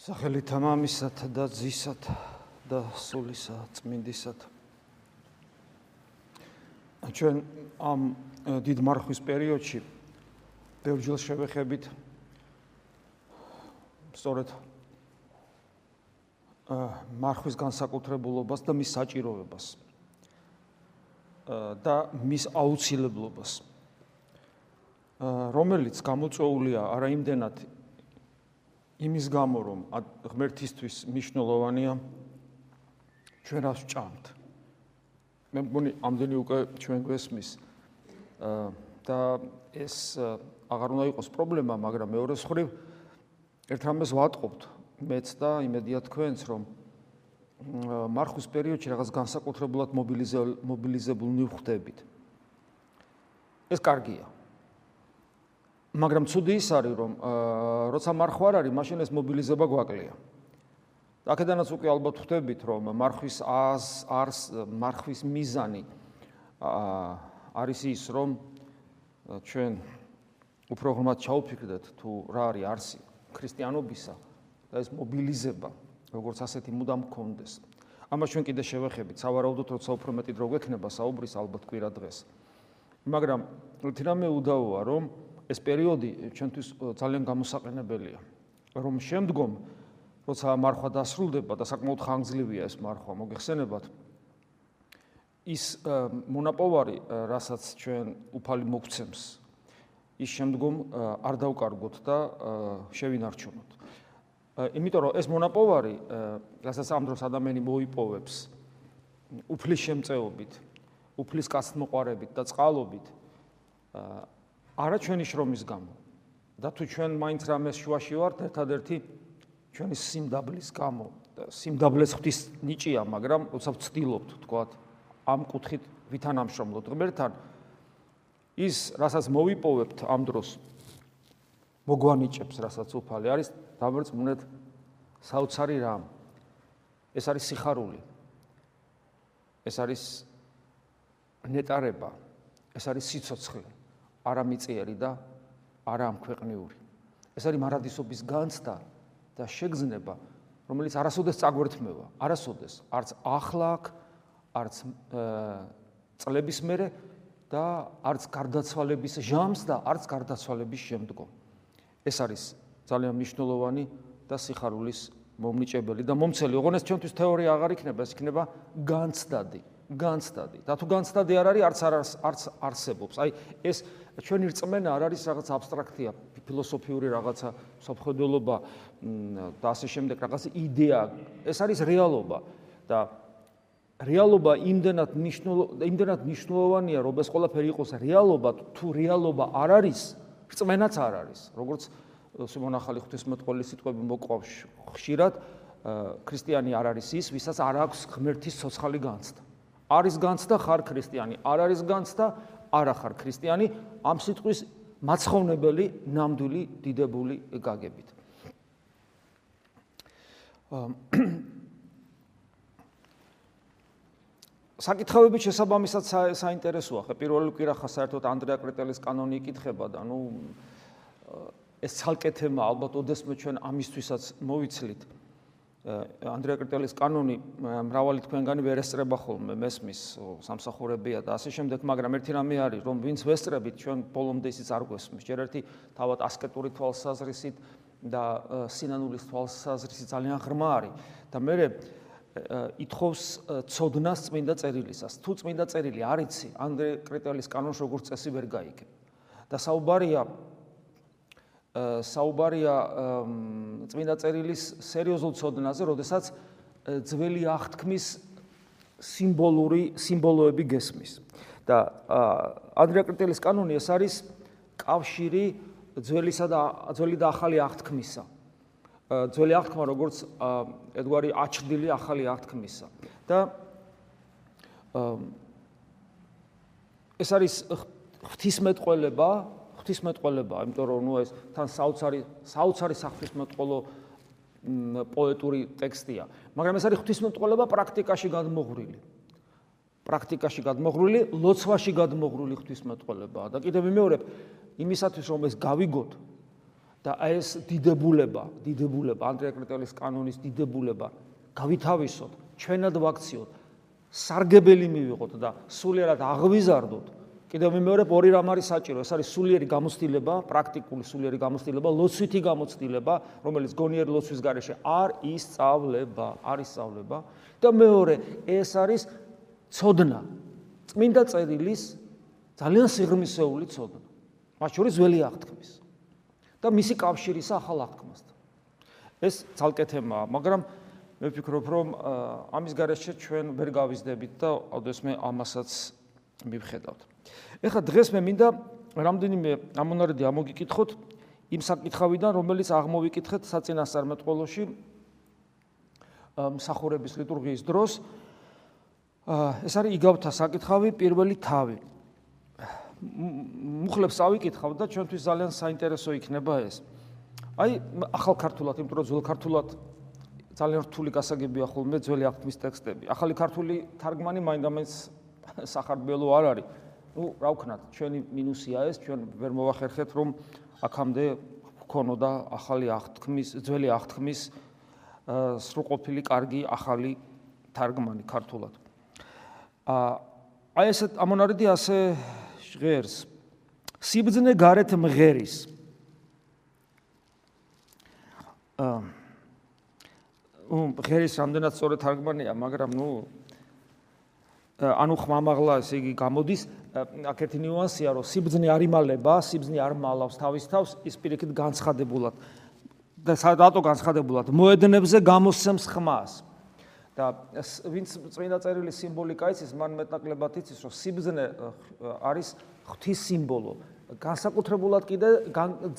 სახელით ამამისათ და ძისათ და სულისა წმინდისათ. ჩვენ ამ დიდ მარხვის პერიოდში ბევრჯერ შევეხებით სწორედ მარხვის განსაკუთრებულობას და მის საჭიროებას და მის აუცილებლობას რომელიც გამოწვეულია არა იმდენად იმის გამო რომ ღმერთისთვის მნიშვნელოვანია ჩვენ რას ვჭამთ. მე მგონი ამდენი უკვე ჩვენ გვესმის. და ეს აღარ უნდა იყოს პრობლემა მაგრამ მეორე მხრივ ერთ რამეს ვატყობთ მეც და იმედია თქვენც რომ მარხვის პერიოდში რაღაც განსაკუთრებულად მობილიზებულნი ვხდებით ეს კარგია მაგრამ ცუდი ის არის რომ როცა მარხვარ არის მაშინ ეს მობილიზება გვაკლია. აქედანაც უკვე ალბათ ხვდებით რომ მარხვის ას არს მარხვის მიზანი არის ის რომ ჩვენ უფრო ღრმად ჩაუფიქრდეთ თუ რა არის არსი ქრისტიანობისა და ეს მობილიზება როგორც ასეთი მუდამ გქონდეს. ამას ჩვენ კიდე შევეხებით. სავარაუდოდ როცა უფრო მეტი დრო გვექნება საუბრის ალბათ კვირა დღეს. მაგრამ თირამე უდავოა რომ ეს პერიოდი ჩვენთვის ძალიან გამოსაყენებელია. რომ შემდგომ როცა მარხვა დასრულდება და საკმაოდ ხანგრძლივია ეს მარხვა, მოგეხსენებათ ის მონაპოვარი, რასაც ჩვენ უფალი მოგცემს, ის შემდგომ არ დავკარგოთ და შევინარჩუნოთ. იმიტომ რომ ეს მონაპოვარი, რასაც ამ დროს ადამიანი მოიპოვებს უფლის შემწეობით, უფლის კაცმოყარებით და წყალობით, არა ჩვენი შრომის გამო. და თუ ჩვენ მაინც რამეს შუაში ვართ ერთადერთი ჩვენი სიმდაბლის გამო სიმდაბლეს ღვთის ნიჭია მაგრამ როცა ვცდილობთ თქვათ ამ კუთხით ვითანამშრომლოთ. ღმერთთან ის რასაც მოვიპოვებთ ამ დროს მოგვანიჭებს რასაც უფალი არის დამერწმუნეთ საოცარი რამ. ეს არის სიხარული. ეს არის ნეტარება. ეს არის სიцоცხლე არა მიწიერი და არა ამქვეყნიური. ეს არის მარადისობის განცდა და შეგზნება, რომელიც არასოდეს წაგვერთმევა, არასოდეს, არც ახლა აქ, არც წლების მერე და არც გარდაცვალების ჟამს და არც გარდაცვალების შემდგომ. ეს არის ძალიან მნიშვნელოვანი და სიხარულის მომნიჭებელი და მომცელი. ოღონდ ეს ჩვენთვის თეორია აღარ იქნება, ეს იქნება განცდადი. განცდადი. და თუ განცდადი არ არის, არც არც არც არსებობს. აი ეს ჩვენი რწმენა არ არის რაღაც აბსტრაქტია, ფილოსოფიური რაღაცა, საფხედველობა და ასე შემდეგ რაღაც იდეა. ეს არის რეალობა და რეალობა იმდენად მნიშვნელოვანია, იმდენად მნიშვნელოვანია, რომ ეს ყველაფერი იყოს რეალობა, თუ რეალობა არ არის, რწმენაც არ არის. როგორც სიმონ ახალი ღვთისმეტყველის სიტყვები მოყვავს ხშირად, ქრისტიანი არ არის ის, ვისაც არ აქვს ღმერთის ცოცხალი განცდა. არის განცდა ხარ ქრისტიანი, არ არის განცდა არა ხარ ქრისტიანი, ამ სიტყვის მაცხოვნებელი ნამდვილი დიდებული გაგებით. საკითხავები შესაბამისად საინტერესოა. ხე პირველი კვირახა საერთოდ ანდრია კრეტელის კანონი იკითხება და ნუ ეს ცალკე თემა ალბათ ოდესმე ჩვენ ამისთვისაც მოვიცლით. ანდრია კრიტელის კანონი მრავალი თქვენგანი ვერ ესწრება ხოლმე მესმის სამსახურებია და ასე შემდეგ, მაგრამ ერთი რამე არის, რომ ვინც ვესწრებით, ჩვენ ბოლომდე ისიც არ გვესმის. ჯერ ერთი თავად ასკეტური თვალსაზრისით და სინანულის თვალსაზრისით ძალიან ღრმა არის და მე ითხოვს ცოდნას წმინდა წერილისას. თუ წმინდა წერილი არიცი, ანდრია კრიტელის კანონს როგორც წესი ვერ გაიგებ. და საუბარია საუბარია წმინდა წერილის სერიოზულ ცოდნაზე, როდესაც ძველი აღთქმის სიმბოლური სიმბოლოები გესმის. და ანდრია კრიტელის კანონი ეს არის კავშირი ძველისა და ძველი და ახალი აღთქმისა. ძველი აღთქმა როგორც ედგვარი აჩრდილი ახალი აღთქმისა. და ეს არის ღვთისმეტყველება ღვთისმეტყველება, იმიტომ რომ ნუ ეს თან საოცარი საოცარი საღვთისმეტყველო პოეტური ტექსტია. მაგრამ ეს არის ღვთისმეტყველება პრაქტიკაში გადმოღრილი. პრაქტიკაში გადმოღრილი, ლოცვაში გადმოღრილი ღვთისმეტყველება. და კიდევ ვიმეორებ, იმისათვის რომ ეს გავიგოთ და ეს დიდებულება, დიდებულება, ანდრია კრეტელის კანონის დიდებულება გავითავისოთ, ჩვენად ვაქციოთ, სარგებელი მივიღოთ და სულიერად აღვიზარდოთ. კიდევ მეორე ორი რამ არის საჭირო, ეს არის სულიერი გამოცდილება, პრაქტიკული სულიერი გამოცდილება, ლოცვითი გამოცდილება, რომელიც გონიერ ლოცვის გარეშე არ ისწავლება, არ ისწავლება და მეორე ეს არის ცოდნა. წმინდა წერილის ძალიან სიღრმისეული ცოდნა. მათ შორის ველი აღთქმის. და მისი კავშირის ახალ აღთქმასთან. ეს ძალკე თემაა, მაგრამ მე ვფიქრობ, რომ ამის გარეშე ჩვენ ვერ გავიზდებით და ოდესმე ამასაც მივხედავთ. ეხლა დღეს მე მინდა რამდენიმე ამონარიდი ამოგიკითხოთ იმ საკითხავიდან, რომელიც აღმოვიკითხეთ საწინასწარმეტყველოში მსახურების ლიტურგიის დროს. ეს არის იგავთა საკითხავი პირველი თავი. მუხლებს ავიკითხავ და ჩვენთვის ძალიან საინტერესო იქნება ეს. აი ახალ ქართულად, იმიტომ რომ ძველ ქართულად ძალიან რთული გასაგებია ხოლმე ძველი აღთმის ტექსტები. ახალი ქართული თარგმანი მაინდამაინც სახარბელო არ არის. Ну, რა ვქნათ, ჩვენი მინუსია ეს, ჩვენ ვერ მოვახერხეთ რომ აქამდე ქონოდა ახალი აღთქმის, ძველი აღთქმის სრულყოფილი კარგი ახალი თარგმანი ქართულად. აი ეს ამონარიდი ასე ჟღერს სიბძნე გარეთ მღერის უ მღერის რამდენად სწორი თარგმანია მაგრამ ნუ ანუ ხმამაღლა ესე იგი გამოდის აქ ერთი ნიუანსია რომ სიბძნე არ იმალება სიბძნე არ მალავს თავის თავს ის პირიქით განცხადებულად და სადათო განცხადებულად მოედნებზე გამოსცემს ხმას და ვინც წმინდა წერილი სიმბოლიკა იცის, მან მეტნაკლებად იცის, რომ სიბზნე არის ღვთის სიმბოლო. განსაკუთრებულად კიდე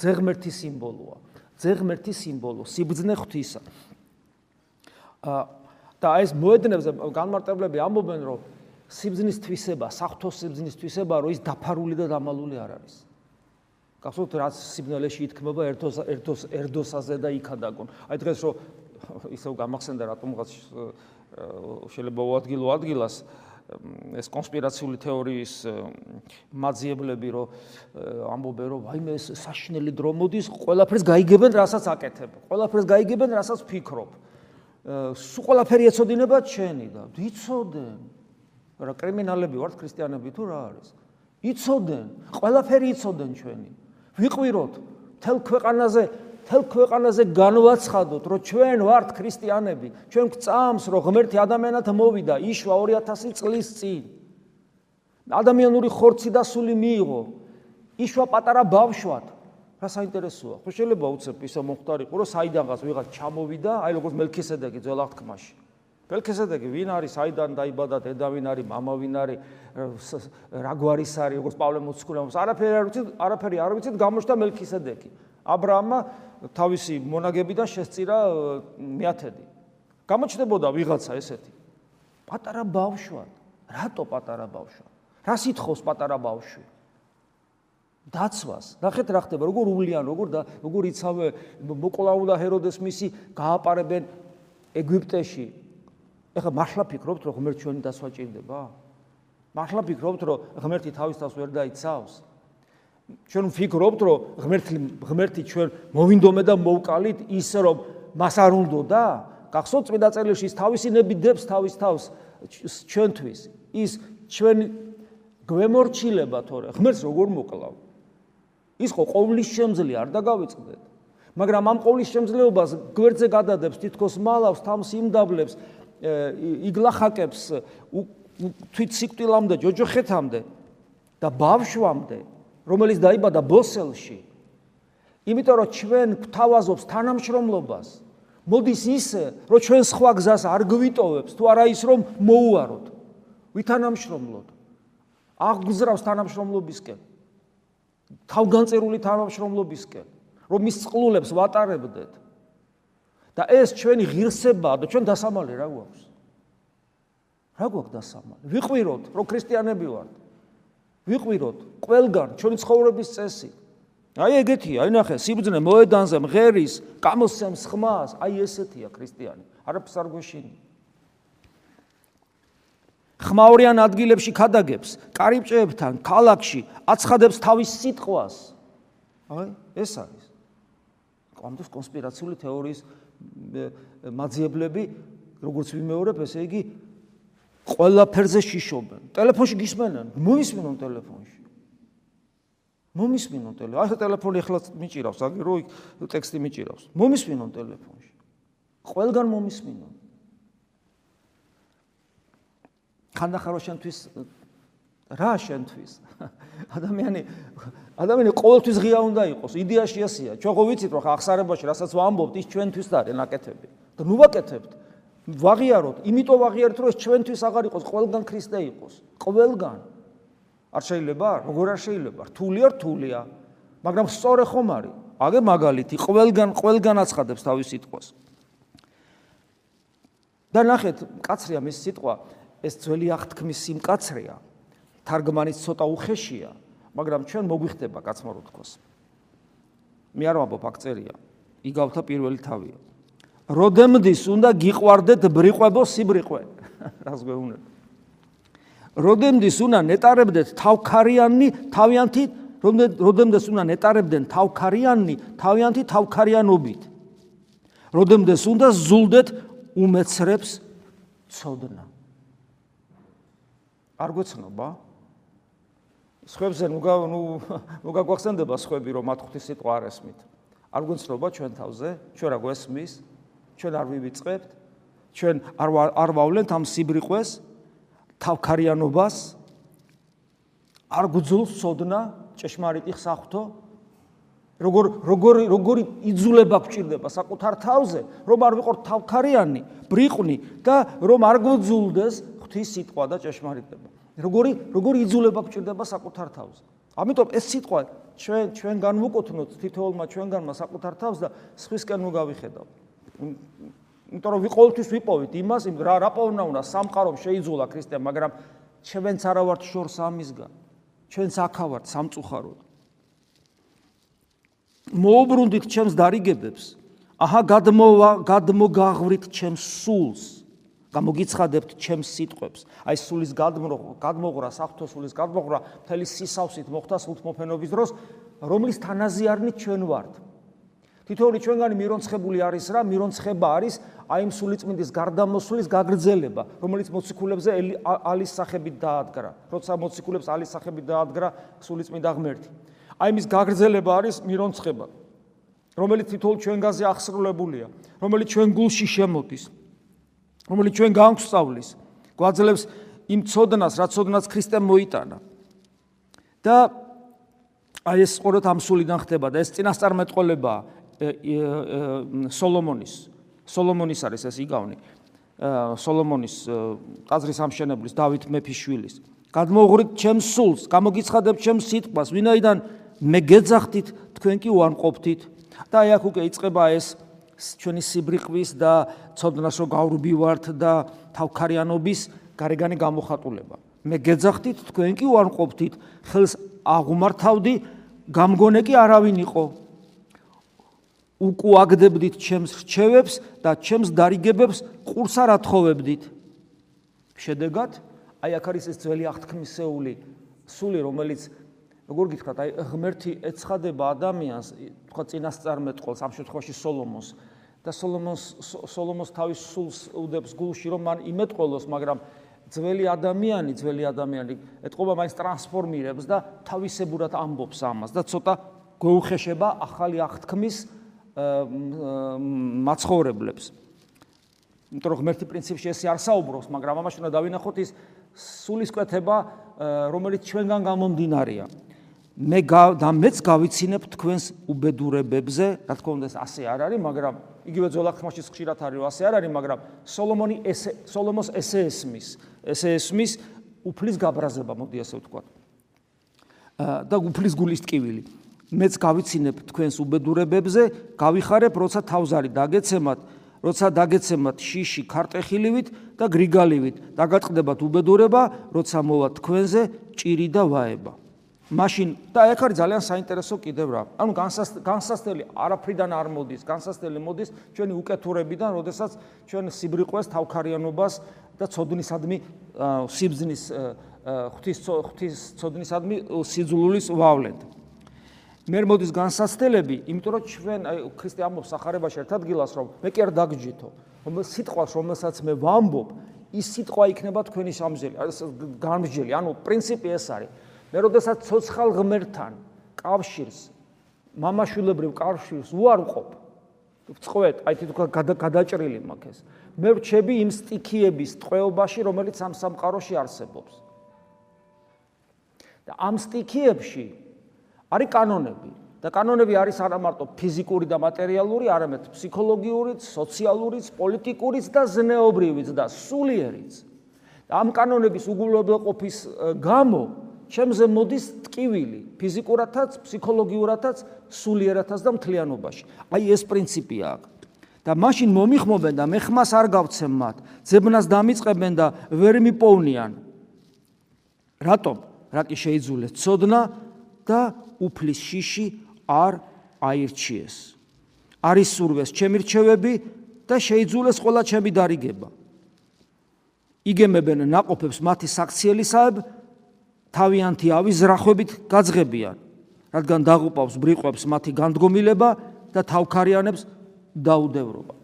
ძეგმერთის სიმბოლოა. ძეგმერთის სიმბოლო, სიბზნე ღვთისა. და ეს მოედნებზე განმარტებლები ამბობენ, რომ სიბზნის თვისება, საფრთხო სიბზნის თვისება, რომ ის დაფარული და დამალული არ არის. გახსოვთ, რაც სიბნელეში ითქმება ერთოს ერთოს ერდოსაზე და იქადაგონ. აი დღეს რომ ისევ გამახსენდა რატომღაც შეიძლება უადგილო ადგილას ეს კონსპირაციული თეორიის მაძიებლები რომ ამბობენ რომ ვაიმე ეს საშნელი დრო მოდის ყველაფერს გაიგებენ რასაც აკეთებ ყველაფერს გაიგებენ რასაც ფიქრობ სულ ყველაფერი ეცოდინება ჩენი და ვიცოდენ რა კრიმინალები ვართ ქრისტიანები თუ რა არის იცოდნენ ყველაფერი იცოდნენ ჩვენი ვიყვიროთ თელ ქვეყანაზე თელ ქვეყანაზე განვაცხადოთ, რომ ჩვენ ვართ ქრისტიანები, ჩვენ გწამს, რომ ღმერთი ადამიანად მოვიდა, იშვა 2000 წლის წინ. ადამიანური ხორცი დასული მიიღო. იშვა პატარა ბავშვად. რა საინტერესოა? ხო შეიძლება უცებ ისე მომختارიყო, რომ საიდანღაც ვიღაც ჩამოვიდა, აი როგორც მელქისედეკი ძველად ხმაში. მელქისედეკი ვინ არის? საიდან დაიბადა დედა ვინ არის? мама ვინ არის? რა გვარის არის? როგორც პავლე მოციქულს არაფერი არ ვიცით, არაფერი არ ვიცით, გამოჩნდა მელქისედეკი. ა ブラ ამა თავისი მონაგებიდან შესწირა მეათედი. გამოჩნდებოდა ვიღაცა ესეთი. პატარა ბავშვად. რატო პატარა ბავშვად? რა სითხოს პატარა ბავშვი? დაცვას. ნახეთ რა ხდება, როგორ უვლიან, როგორ და როგორ იცავე მოკოლაულა ჰეროდეს მისი გააპარებენ ეგვიპტეში. ეხლა მართლა ფიქრობთ, რომ ღმერთი ჩვენი დაცვა ჭირდება? მართლა ფიქრობთ, რომ ღმერთი თავის თავს ვერ დაიცავს? ჩვენ ვფიქრობთ, რომ ღმერთი ღმერთი ჩვენ მოვინდომე და მოვკალით ისე რომ მას არ უნდოდა? გახსოვთ წმინდა წერილში ის თავისი ნები დებს თავის თავს ჩვენთვის. ის ჩვენ გვემორჩილება თორე ღმერთს როგორ მოკლავ? ის ხო ყოვლის შემძლე არ დაგავიწყდეთ. მაგრამ ამ ყოვლის შემძლეობას გვერდზე გადადებს თითქოს მალავს თავს იმდაბლებს იგლახაკებს თვით სიკვდილამდე ჯოჯოხეთამდე და ბავშვამდე რომელიც დაიბადა ბოსელში. იმიტომ რომ ჩვენ გვთავაზობს თანამშრომლობას. მოდის ისე, რომ ჩვენ სხვა გზას არ გვიტოვებს, თუ არა ის რომ მოუაროთ. ვითანამშრომლოთ. აღგზრავს თანამშრომლობისკენ. თავგანწერული თანამშრომლობისკენ, რომ მის წყლულებს ვატარებდეთ. და ეს ჩვენი ღირსებაა და ჩვენ დასამალი რა გვაქვს? რა გვაქვს დასამალი? ვიყვიროთ, რომ ქრისტიანები ვართ. ვიყვიროთ ყველგან ჩვენი ცხოვრების წესი. აი ეგეთია, აი ნახე, სიბძნე მოედანზე მღერის, გამოსცემს ხმას, აი ესეთია ქრისტიანი. არაფერს არ გვეშინი. ხმაურიან ადგილებში ქადაგებს, კარიბჭეებთან, ქალაქში, აცხადებს თავის სიტყვას. აი, ეს არის. დროს კონსპირაციული თეორიის მაძიებლები როგორც ვიმეორებ, ესე იგი ყველაფერზე შიშობენ. ტელეფონში გისმენენ, მომისმენონ ტელეფონში. მომისმინონ ტელეფონი. ახლა ტელეფონი ახლა მიჭირავს, აგერო ტექსტი მიჭირავს. მომისმინონ ტელეფონში. ყველგან მომისმინონ. ხანდახარო შენთვის რა შენთვის? ადამიანი ადამიანი ყოველთვის ღია უნდა იყოს, იდეაში ასია. ჩვენ ხო ვიცით, რომ ახსარებაში რასაც ვამბობთ, ის ჩვენთვის არის ნაკეთები. და ნუ ვაკეთებთ. ვაღიაროთ, იმიტომ ვაღიარეთ, რომ ეს ჩვენთვის აღარ იყოს, ყველგან ქრისტე იყოს. ყველგან. არ შეიძლება? როგორ არ შეიძლება? რთულია, რთულია. მაგრამ სწორე ხომ არის? აგე მაგალითი, ყველგან ყველგან აცხადებს თავის სიტყვას. და ნახეთ, კაცრია მის სიტყვა, ეს ძველი აღთქმის სიმკაცრია. თარგმანის ცოტა უხეშია, მაგრამ ჩვენ მოგვიხდება კაცმარო თქოს. მე არ ვამბობ აქ-წერია. იგავთა პირველი თავია. როდემდის უნდა გიყვარდეთ ბრიყვებო სიბრიყვე? რას გვეუბნები? როდემდის უნდა ნეტარებდეთ თავქარიანი თავიანთი როდემდეს უნდა ნეტარებდნენ თავქარიანი თავიანთი თავქარიანობით როდემდეს უნდა ზულდეთ უმეცრებს ცოდნა არ გვეცნობა სხვებზე ნუ ნუ ნუ გაგვახსენდება სხვები რომ მათ ღვთის სიტყვა არ ესმით. არ გვეცნობა ჩვენ თავზე ჩვენ რა გვესმის ჩვენ არ ვივიწყებთ ჩვენ არ არ ვავლენთ ამ სიბრიყვეს თავქარიანობას არ გძულს სოდნა ჭეშმარიტი ხსახთო როგორ როგორ როგორი იძულება გჭირდება საკუთარ თავზე რომ არ ვიყო თავქარიანი ბრიყვნი და რომ არ გძულდეს ღვთის სიტყვა და ჭეშმარიტება როგორი როგორი იძულება გჭირდება საკუთარ თავზე ამიტომ ეს სიტყვა ჩვენ ჩვენ განვუკუთვნოთ თითოეულმა ჩვენგანმა საკუთარ თავს და სხვისკენ მოგავიხედავ იმიტომ რომ ვიყოლთვის ვიპოვით იმას, იმ რა რა პოვნა უნდა სამყარო შეიძულა ქრისტე, მაგრამ ჩვენც არა ვართ შორს ამისგან. ჩვენც აქა ვართ სამწუხაროდ. მოუბრუნდით ჩემს დარიგებებს. აჰა გადმოვა, გადმოგაღვრით ჩემს სულს. გამოგიცხადებთ ჩემს სიტყვებს. აი სულის გადმოღრა, საფრთხო სულის გადმოღრა, მთელი სისავსით მოხდა სულთმოფენობის დროს, რომლის თანაზიარნი ჩვენ ვართ. თითოეული ჩვენგანი მირონცხებული არის რა, მირონცხება არის აი იმ სულიწმინდის გარდამოსვლის გაგრძელება, რომელიც მოციქულებზე ალის სახებით დაადგრა. როცა მოციქულებს ალის სახებით დაადგრა სულიწმინდა ღმერთი. აი მის გაგრძელება არის მირონცხება, რომელიც თითოეულ ჩვენგანზე აღსრულებულია, რომელიც ჩვენ გულში შემოდის, რომელიც ჩვენ განგვსწავლის, გვაძლევს იმ ცოდნას, რაც ცოდნას ქრისტემ მოიტანა. და აი ეს სწორედ ამ სულიდან ხდება და ეს წინასწარმეტყველებაა სოლომონის სოლომონის არის ეს იგავნი. სოლომონის ტაძრის ამშენებლის დავით მეფის შვილის გადმოღრით ჩემს სულს გამოგიცხადებთ ჩემს სიტყვას ვინაიდან მე გეძახთით თქვენ კი უარყოფთით და აი აქ უკვე იწყება ეს ჩვენი სიბრიყვის და ცოდნასო გავრბივართ და თავქარიანობის გარეგანი გამოხატულება. მე გეძახთით თქვენ კი უარყოფთით ხელს აღუმართავდი გამგონე კი არავინ იყო. უკუაგდებდით ჩემს რჩევებს და ჩემს დარიგებებს ყურს არ ათხოვებდით. შედეგად, აი აქ არის ეს ძველი აღთქმისეული სული, რომელიც როგორ გითხრათ, აი ღმერთი ეცხადება ადამიანს, თქვა წინასწარმეტყველს, ამ შემთხვევაში სოლომონს და სოლომონს სოლომონს თავის სულს უდებს გულში, რომ მან იმეტყველოს, მაგრამ ძველი ადამიანი, ძველი ადამიანი ეთყობა მაინც ტრანსფორმირებს და თავისებურად ამბობს ამას და ცოტა გვეუხეშება ახალი აღთქმის მაცხოვრებლებს. იმიტომ რომ ღმერთი პრინციპში ესე არ საუბრობს, მაგრამ ამაში უნდა დავინახოთ ის სულისკვეთება, რომელიც ჩვენგან გამომდინარეა. მე და მეც გავიცინებ თქვენს უბედურებებზე, რა თქმა უნდა, ასე არ არის, მაგრამ იგივე ძოლახმაში ხშირად არის, ასე არ არის, მაგრამ სოლომონი ესე სოლომოს ესე ესმის, ესე ესმის უფლის გაბრაზება, მოდი ასე ვთქვა. და უფლის გულის ტკივილი. მეც გავიცინებ თქვენს უბედურებებზე, გავიხარებ, როცა თავზარი დაგეცემათ, როცა დაგეცემათ შიში ქარტეხილივით და გრიგალივით, დაგატყდებათ უბედურება, როცა მოვა თქვენზე ჭირი და ვაება. მაშინ და ეგ არის ძალიან საინტერესო კიდევ რა. ანუ განსასწრელი არაფრიდან არ მოდის, განსასწრელი მოდის ჩვენი უკეთურებიდან, როდესაც ჩვენ სიბრიყვეს თავქარიანობას და ცოდნისადმი სიბზნის ღვთის ღვთის ცოდნისადმი სიძულულის ვავლენთ. მე მოდის განსაცდელები, იმიტომ რომ ჩვენ აი ქრისტე ამბობს სახარებაში ერთ ადგილას რომ მე კი არ დაგჯითო, რომ სიტყვას რომელსაც მე ვამბობ, ის სიტყვა იქნება თქვენი სამზელი, გამსჯელი, ანუ პრინციპი ეს არის. მე როდესაც ცოცხალ ღმერთთან კავშირს, მამაშვილებრივ კავშირს უარყოფ, წყვეთ, აი თვითონ გადაჭრილი მაქვს ეს. მე რჩები იმ სტიქიების ტყვეობაში, რომელიც ამ სამყაროში არსებობს. და ამ სტიქიებში არის კანონები და კანონები არის არა მარტო ფიზიკური და მატერიალური, არამედ ფსიქოლოგიურიც, სოციალურიც, პოლიტიკურიც და ზნეობრივიც და სულიერიც. და ამ კანონების უგულებელყოფის გამო შემზე მოდის ტკივილი ფიზიკურათაც, ფსიქოლოგიურათაც, სულიერათაც და მთლიანობაში. აი ეს პრინციპია აქ. და მაშინ მომიხმობენ და მე ხმას არ გავცემ მათ. ძებნას დამიწყებენ და ვერ მიპოვნიან. რატომ? რა კი შეიძულეთ ცოდნა და უფლის შიში არ აირჩიეს. არის სურვეს ჩემი რჩევები და შეიძულეს ყველა ჩემი დარიგება. იგემებენ ناقოფებს მათი საქციელისაებ თავიანთი ავის ზრახვებით გაძღებიან, რადგან დაღუპავს ბრიყვებს მათი განდგომილება და თავქარიანებს დაუდევრობა.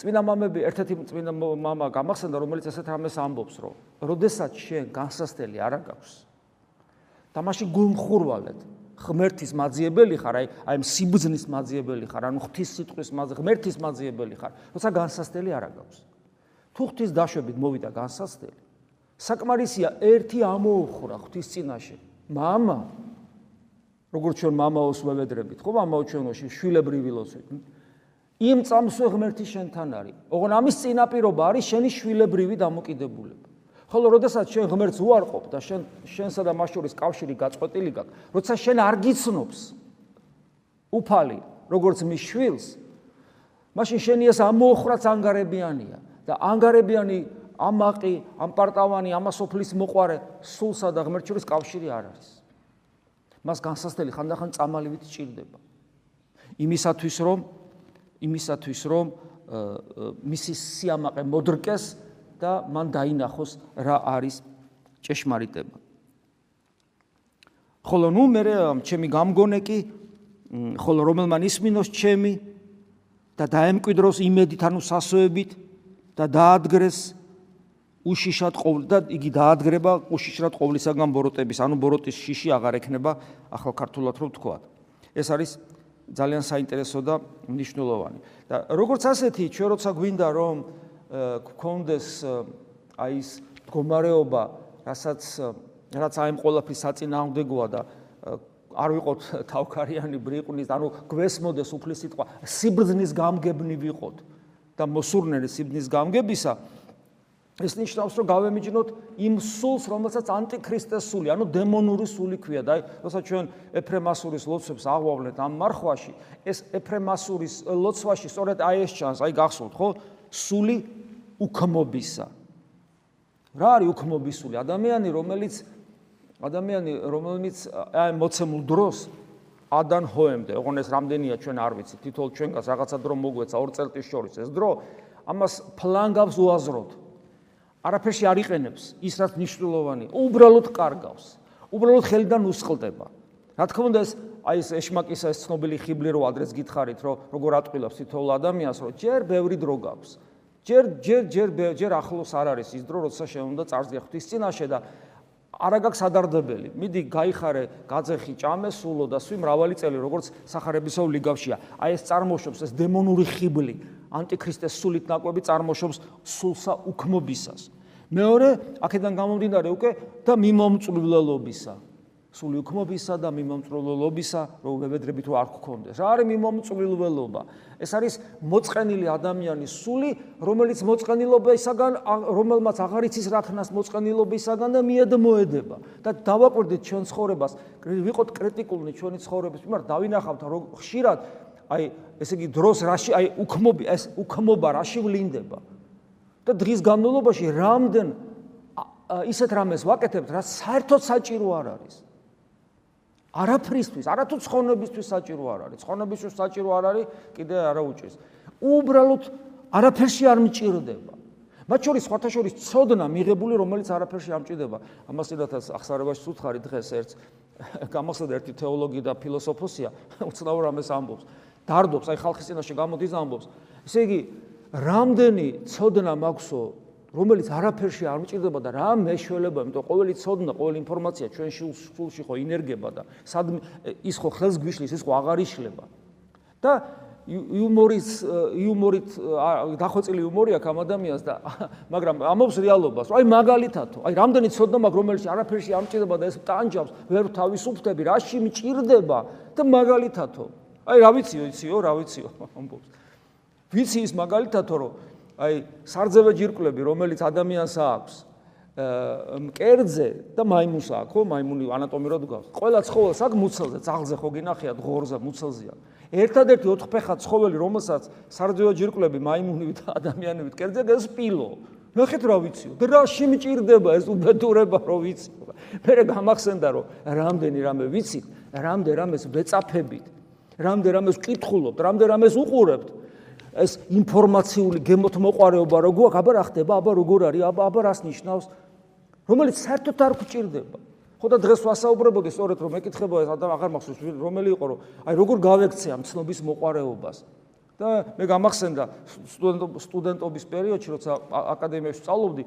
წმინდა მამები, ერთ-ერთი წმინდა მამა გამახსენდა, რომელიც ესეთ რამეს ამბობს, რომ როდესაც შენ განსასწრელი არ აგაქვს, და მაშინ გულმხურვალეთ ღმერთის მაძიებელი ხარ, აი აი სიბძნის მაძიებელი ხარ, ანუ ღვთის სიტყვის მაძი, ღმერთის მაძიებელი ხარ, როცა განსასწრელი არ აგავს. თუ ღვთის დაშვებით მოვიდა განსასწრელი, საკმარისია ერთი ამოოხრა ღვთის წინაშე. мама როგორც ჩვენ мамаოს ვევედრებით, ხო, мамаო ჩვენოში შვილებრივი ლოცვით. იმ წამსვე ღმერთი შენთან არის. ოღონ ამის წინაპირობა არის შენი შვილებრივი დამოკიდებულება. ხოლო როდესაც შენ ღმერთს უარყოფ და შენ შენსა და მას შორის კავშირი გაწყვეტილი გაქვს, როცა შენ არ გიცნობს უფალი, როგორც მის შვილს, მაშინ შენი ეს ამოოხრაც ანგარებიანია და ანგარებიანი ამაყი, ამპარტავანი, ამასოფლის მოყარე სულსა და ღმერთს შორის კავშირი არ არის. მას განსასწრელი ხანდახან წამალივით ჭირდება. იმისათვის რომ იმისათვის რომ მისი სიამაყე მოდრკეს და მან დაინახოს რა არის ჭეშმარიტება. ხოლო ნუ მე ჩემი გამგონე კი ხოლო რომელმა ისმინოს ჩემი და დაემკვიდროს იმედით ანუ სასოებით და დაადგრეს უშიშად ყოვლ და იგი დაადგრება უშიშრად ყოვლისაგან ბოროტების ანუ ბოროტის შიში აღარ ექნება ახალ ქართულად რო ვთქვათ. ეს არის ძალიან საინტერესო და მნიშვნელოვანი. და როგორც ასეთი ჩვენ როცა გვინდა რომ გქონდეს აი ეს მდგომარეობა, რასაც რაც აი ამ ყოლაფის საწინააღმდეგოა და არ ვიყოთ თავქარიანი ბრიყვნის, ანუ გვესმოდეს უფლის სიტყვა, სიბრძნის გამგებნი ვიყოთ და მოსურნელი სიბრძნის გამგებისა ეს ნიშნავს, რომ გავემიჯნოთ იმ სულს, რომელსაც ანტიქრისტეს სული, ანუ დემონური სული ქვია და აი, როცა ჩვენ ეფრემასურის ლოცვებს აღვავლეთ ამ მარხვაში, ეს ეფრემასურის ლოცვაში სწორედ აი ეს ჩანს, აი გახსოვთ, ხო? სული უქმობისა. რა არის უქმობისული? ადამიანი, რომელიც ადამიანი, რომელიც აი მოცემულ დროს ადან ჰოემდე, ოღონ ეს რამდენია ჩვენ არ ვიცით, თითოეულ ჩვენგანს რაღაცა დრო მოგვეცა ორ წელს შორის ეს დრო, ამას ფლანგავს უაზროდ. არაფერში არ იყენებს ის რაც მნიშვნელოვანია, უბრალოდ კარგავს. უბრალოდ ხელიდან უსყლდება. რა თქმა უნდა ეს აი ეს ეშმაკისა ეს ცნობილი ხიბლი რო ადრეს გითხარით, რომ როგორ ატყილებს თითოეულ ადამიანს, რომ ჯერ ბევრი დრო გაქვს. ჯერ ჯერ ჯერ ჯერ ახლოს არ არის ის დრო, როცა შენ უნდა წარსდი ღვთის წინაშე და არა გაქვს ადარდებელი. მიდი გაიხარე, გაძეხი, ჭამე, სულო და სვი მრავალი წელი, როგორც სახარებისო ლიგავშია. აი ეს წარმოშობს ეს დემონური ხიბლი, ანტიქრისტეს სულით ნაკვები წარმოშობს სულსა უქმობისას. მეორე, აქედან გამომდინარე უკვე და მიმომწვლელობისა. სული უქმობისა და მიმომწრულობისა, რომ ვებედრებით რო არ გქონდეს. რა არის მიმომწრულობა? ეს არის მოწყენილი ადამიანის სული, რომელიც მოწყენილობისაგან, რომელმაც აღარ იცის რა ქნას მოწყენილობისაგან და მიადმოედება. და დავაკვირდით ჩვენ ცხოვრებას, ვიყოთ კრიტიკულნი ჩვენი ცხოვრების მიმართ, დავინახავთ რომ ხშირად აი ესე იგი დროს რაში აი უქმობი ეს უქმობა რაში ვლინდება. და დღის განმავლობაში რამდენ ისეთ რამეს ვაკეთებთ, რაც საერთოდ საჭირო არ არის. არაფრისთვის, არათუ ცხონებისთვის საჭირო არ არის. ცხონებისთვის საჭირო არ არის, კიდე არა უჭირს. უბრალოდ არაფერში არ მჭირდება. მათ შორის სხვათა შორის ცოდნა მიღებული, რომელიც არაფერში ამჭირდება. ამას ერთად ახსარებაში უთხარი დღეს ერთს გამახსენდა ერთი თეოლოგი და ფილოსოფოსია, უცნაურ ამას ამბობს. დარდობს, აი ხალხის წინაშე გამოდის ამბობს. ესე იგი, რამდენი ცოდნა მაქვსო, რომელიც არაფერში არ მჭირდება და რა მეშველება, იმიტომ ყოველი ცოდნა, ყოველი ინფორმაცია ჩვენში სულში ხო ინერგება და სად ის ხო ხელს გვიშლის, ის ხო აღარ იშლება. და იუმორის იუმორით დახოცილი იუმორი აქვს ამ ადამიანს და მაგრამ ამობს რეალობას. აი მაგალითათო, აი რამდენი ცოდნა მაქვს რომელიც არაფერში ამჭირდება და ეს ტანჯავს, ვერ თავისუფლდები, რაში მჭირდება და მაგალითათო. აი რა ვიციო, იციო, რა ვიციო ამბობს. ვიცი ის მაგალითათო რომ აი სარძევე ჯირკვლები რომელიც ადამიანს აქვს მკერძე და მაიმუნს აქვს, ხო? მაიმუნი ანატომიურად გავს. ყველა ცხოველს აქვს მუცელზე, ძაღლზე ხო გინახიათ, ღორზე, მუცელზეა. ერთადერთი ოთხფეხა ცხოველი, რომელსაც სარძევა ჯირკვლები, მაიმუნივით და ადამიანივით კერძე გასპილო. ნახეთ რა ვიციო. და რა შემჭირდება ეს უბედურება რო ვიციო. მე გამახსენდა რომ რამდენი რამე ვიცით, რამდენ რამეს ვეწაფებით, რამდენ რამეს ვკითხულობთ, რამდენ რამეს უყურებთ. ეს ინფორმაციული გემოთ მოყარეობა როგორ აბა რა ხდება, აბა როგორ არის, აბა აბა რას ნიშნავს, რომელიც საერთოდ არ გვჭირდება. ხო და დღეს ვასაუბრებოდი სწორედ რომ მეკითხება ეს ადამ აღარ მახსოვს რომელი იყო რომ აი როგორ გავექცე ამ ცნობის მოყარეობას და მე გამახსენდა სტუდენტობის პერიოდში როცა აკადემიაში სწავლობდი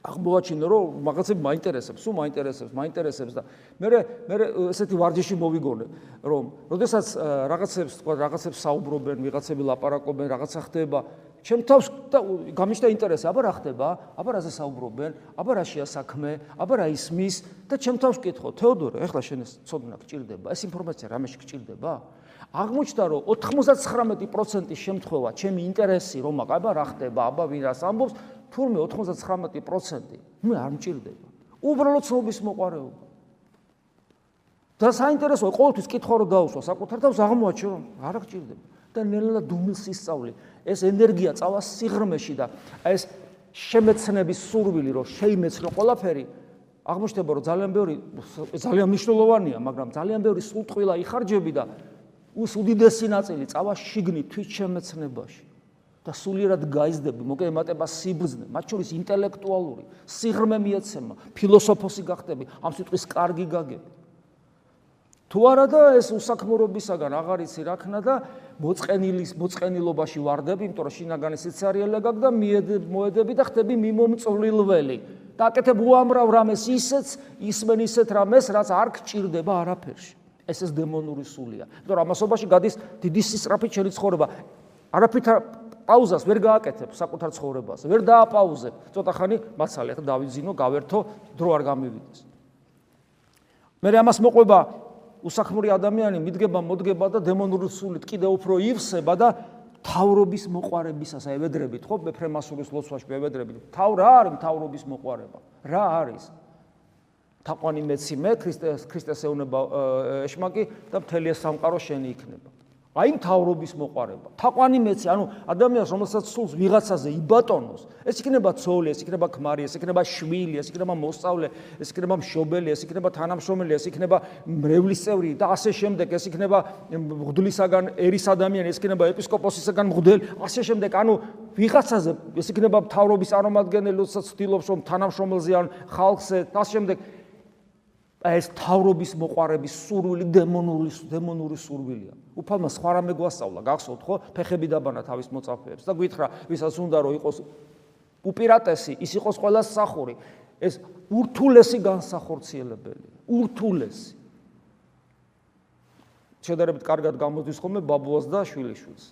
აღმოაჩინე რომ მაგაცები მაინტერესებს, სულ მაინტერესებს, მაინტერესებს და მე მე ესეთი ვარჯიში მოვიგონე, რომ როდესაც რაღაცებს თქვა რაღაცებს საუბრობენ, ვიღაცები ლაპარაკობენ, რაღაცა ხდება, ჩემ თავს გამიშდა ინტერესი, აბა რა ხდება? აბა რაზე საუბრობენ? აბა რაშია საქმე? აბა რა ისმის? და ჩემ თავს ვკითხო, თეოდორე, ეხლა შენ ეს ცოდნა გჭირდება? ეს ინფორმაცია რამეში გჭირდება? აღმოჩნდა, რომ 99% შემთხვევა, ჩემი ინტერესი რომ აბა რა ხდება? აბა ვინ რას ამბობს? თურმე 99% მე არ მჭირდება. უბრალოდ ცნობის მოყარეობა. და საინტერესოა, ყოველთვის კითხვა რო დაუსვა, საკუთარ თავს აღმოაჩინე რომ არ გჭირდება. და ნელა დუმილს ისწავლი. ეს ენერგია წავა სიღრმეში და ეს შემეცნების სურვილი რომ შეიმეცნო ყველაფერი აღმოჩნდება რომ ძალიან ბევრი ძალიან მნიშვნელოვანია მაგრამ ძალიან ბევრი სულტყვილა იხარჯები და უს უდიდესი ნაწილი წავა შიგნით თვით შემეცნებაში და სულიერად გაიზდები, მოგემატება სიბრძნე, მათ შორის ინტელექტუალური, სიღრმე მიეცემა, ფილოსოფოსი გახდები, ამ სიტყვის კარგი გაგები. თუ არა და ეს უსაქმურობისაგან აღარ იცი რა ქნა და მოწყენილის მოწყენილობაში ვარდები, იმიტომ რომ შინაგანი სიციარიელე გაქვს და მოედები და ხდები მიმომწვლილველი. დაკეთებ უამრავ რამეს ისეც, ისმენ ისეთ რამეს, რაც არ გჭირდება არაფერში. ეს ეს დემონური სულია. იმიტომ რომ ამასობაში გადის დიდი სისწრაფით შენი ცხოვრება. არაფრით პაუზას ვერ გააკეთებ საკუთარ ცხოვრებას. ვერ დააპაუზებ. ცოტა ხანი მაცალე, ხა დავიძინო, გავერთო, დრო არ გამივიდეს. მე ამას მოყვება უსაქმური ადამიანი მიდგება მოდგება და დემონური სულით კიდე უფრო ივსება და თავრობის მოყარებისას აევედრებით ხო მეფრემასურის ლოცვაში აევედრებით თავ რა არის თავრობის მოყარება რა არის თაყვანი მეცი მე ქრისტეს ქრისტეს ეუნება ეშმაკი და მთელი სამყარო შენი იქნება აი მთავრობის მოყარება. თაყვანი მეცი, ანუ ადამიანს რომელსაც სულს ვიღაცაზე იბატონოს, ეს იქნება ცოლი, ეს იქნება ქმარი, ეს იქნება შვილი, ეს იქნება მოსწავლე, ეს იქნება მშობელი, ეს იქნება თანამშრომელი, ეს იქნება მრევლის წევრი და ასე შემდეგ, ეს იქნება მღვდლისაგან ერის ადამიანი, ეს იქნება ეპისკოპოსისაგან მღვდელი, ასე შემდეგ, ანუ ვიღაცაზე ეს იქნება მთავრობის წარმომადგენელი, როდესაც ცდილობს რომ თანამშრომელზე ან ხალხზე და ასე შემდეგ ეს თავრობის მოყარების სურვილი დემონური დემონური სურვილია. უფალმა სხვა რამე გვასწავლა, გახსოვთ ხო? ფეხები დაბანა თავის მოწაფეებს და გითხრა, ვისაც უნდა რომ იყოს უპირატესი, ის იყოს ყველა სახური. ეს ურთულესი განსახორციელებელი, ურთულესი. შედარებით კარგად გამოდის ხოლმე ბაბუას და შვილიშვილს.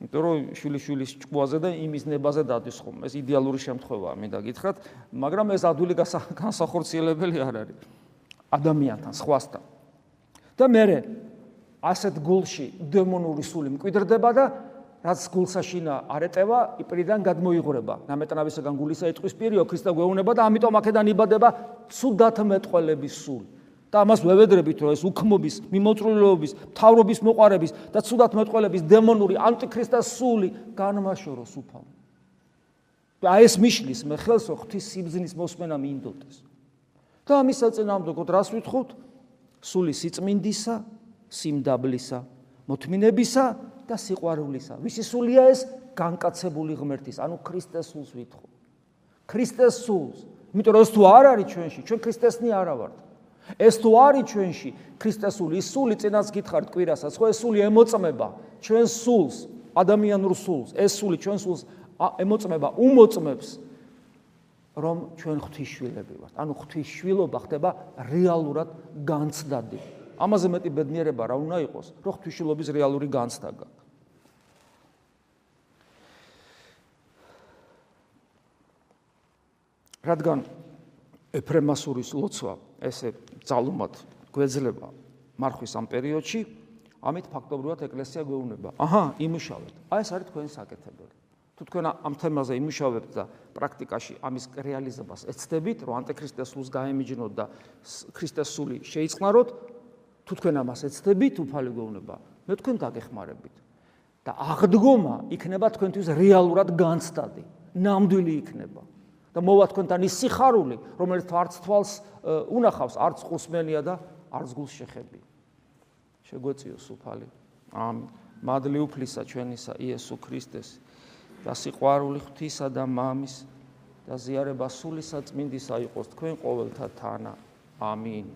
იმიტომ რომ შვილიშვილის ჭკუაზე და იმის ნებაზე დადის ხოლმე. ეს იდეალური შემთხვევაა, მინდა გითხრათ, მაგრამ ეს ადვილი განსახორციელებელი არ არის. ადამიანთან, სხვასთან. და მე ასეთ გულში დემონური სული მკვიდრდება და რაც გულსაშინა არეტევა, იპრიდან გადმოიღრება. ნამეტნავისგან გულისა იტყვის პირიო ქრისტე გვეუნება და ამიტომ აქედან იბადება ცუდათ მეტყველების სული. და ამას ვევედრებით, რომ ეს უქმობის, მიმოწრულობის, თავრობის მოყარების და ცუდათ მეტყველების დემონური ანტიქრისტას სული განმაშოროს უფალ. და ეს მიშლის მე ხელს ღვთის სიბზნის მოსმენა მინდოდეს. და ამის საწინააღმდეგოდ რას ვითხოვთ? სული სიწმინდისა, სიმდაბლისა, მოთმინებისა და სიყვარულისა. ვისი სულია ეს? განკაცებული ღმერთის, ანუ ქრისტეს სულს ვითხოვთ. ქრისტეს სულს. იმიტომ რომ ეს თუ არ არის ჩვენში, ჩვენ ქრისტესნი არა ვართ. ეს თუ არის ჩვენში, ქრისტეს სული, ის სული წინას გითხართ კვირასაც, ხო ეს სული ემოწმება ჩვენ სულს, ადამიანურ სულს. ეს სული ჩვენ სულს ემოწმება, უმოწმებს რომ ჩვენ ღვთისშვილები ვართ. ანუ ღვთისშვილობა ხდება რეალურად განცდადი. ამაზე მეტი ბედნიერება რა უნდა იყოს, რომ ღვთისშვილობის რეალური განცდა გაქვს. რადგან ეფრემასურის ლოცვა ესე ძალუმად გვეძლება მარხვის ამ პერიოდში, ამით ფაქტობრივად ეკლესია გვეუბნება, აჰა, იმუშავეთ. აი ეს არის თქვენი საკეთებელი. თუ თქვენ ამ თემაზე იმუშავებთ და პრაქტიკაში ამის რეალიზებას ეცდებით, რომ ანტიქრისტეს სულს გაემიჯნოთ და ქრისტეს სული შეიწყნაროთ, თუ თქვენ ამას ეცდებით, უფალი გვეუბნება, მე თქვენ გაგეხმარებით. და აღდგომა იქნება თქვენთვის რეალურად განცდადი, ნამდვილი იქნება. და მოვა თქვენთან ის სიხარული, რომელიც არც თვალს უნახავს, არც ყუსმენია და არც გულს შეხები. შეგვეციოს უფალი. ამინ. მადლი უფლისა ჩვენისა იესო ქრისტეს და სიყვარული ღვთისა და მამის და ზიარება სული საწმინდისა იყოს თქვენ ყოველთა თანა. ამინ.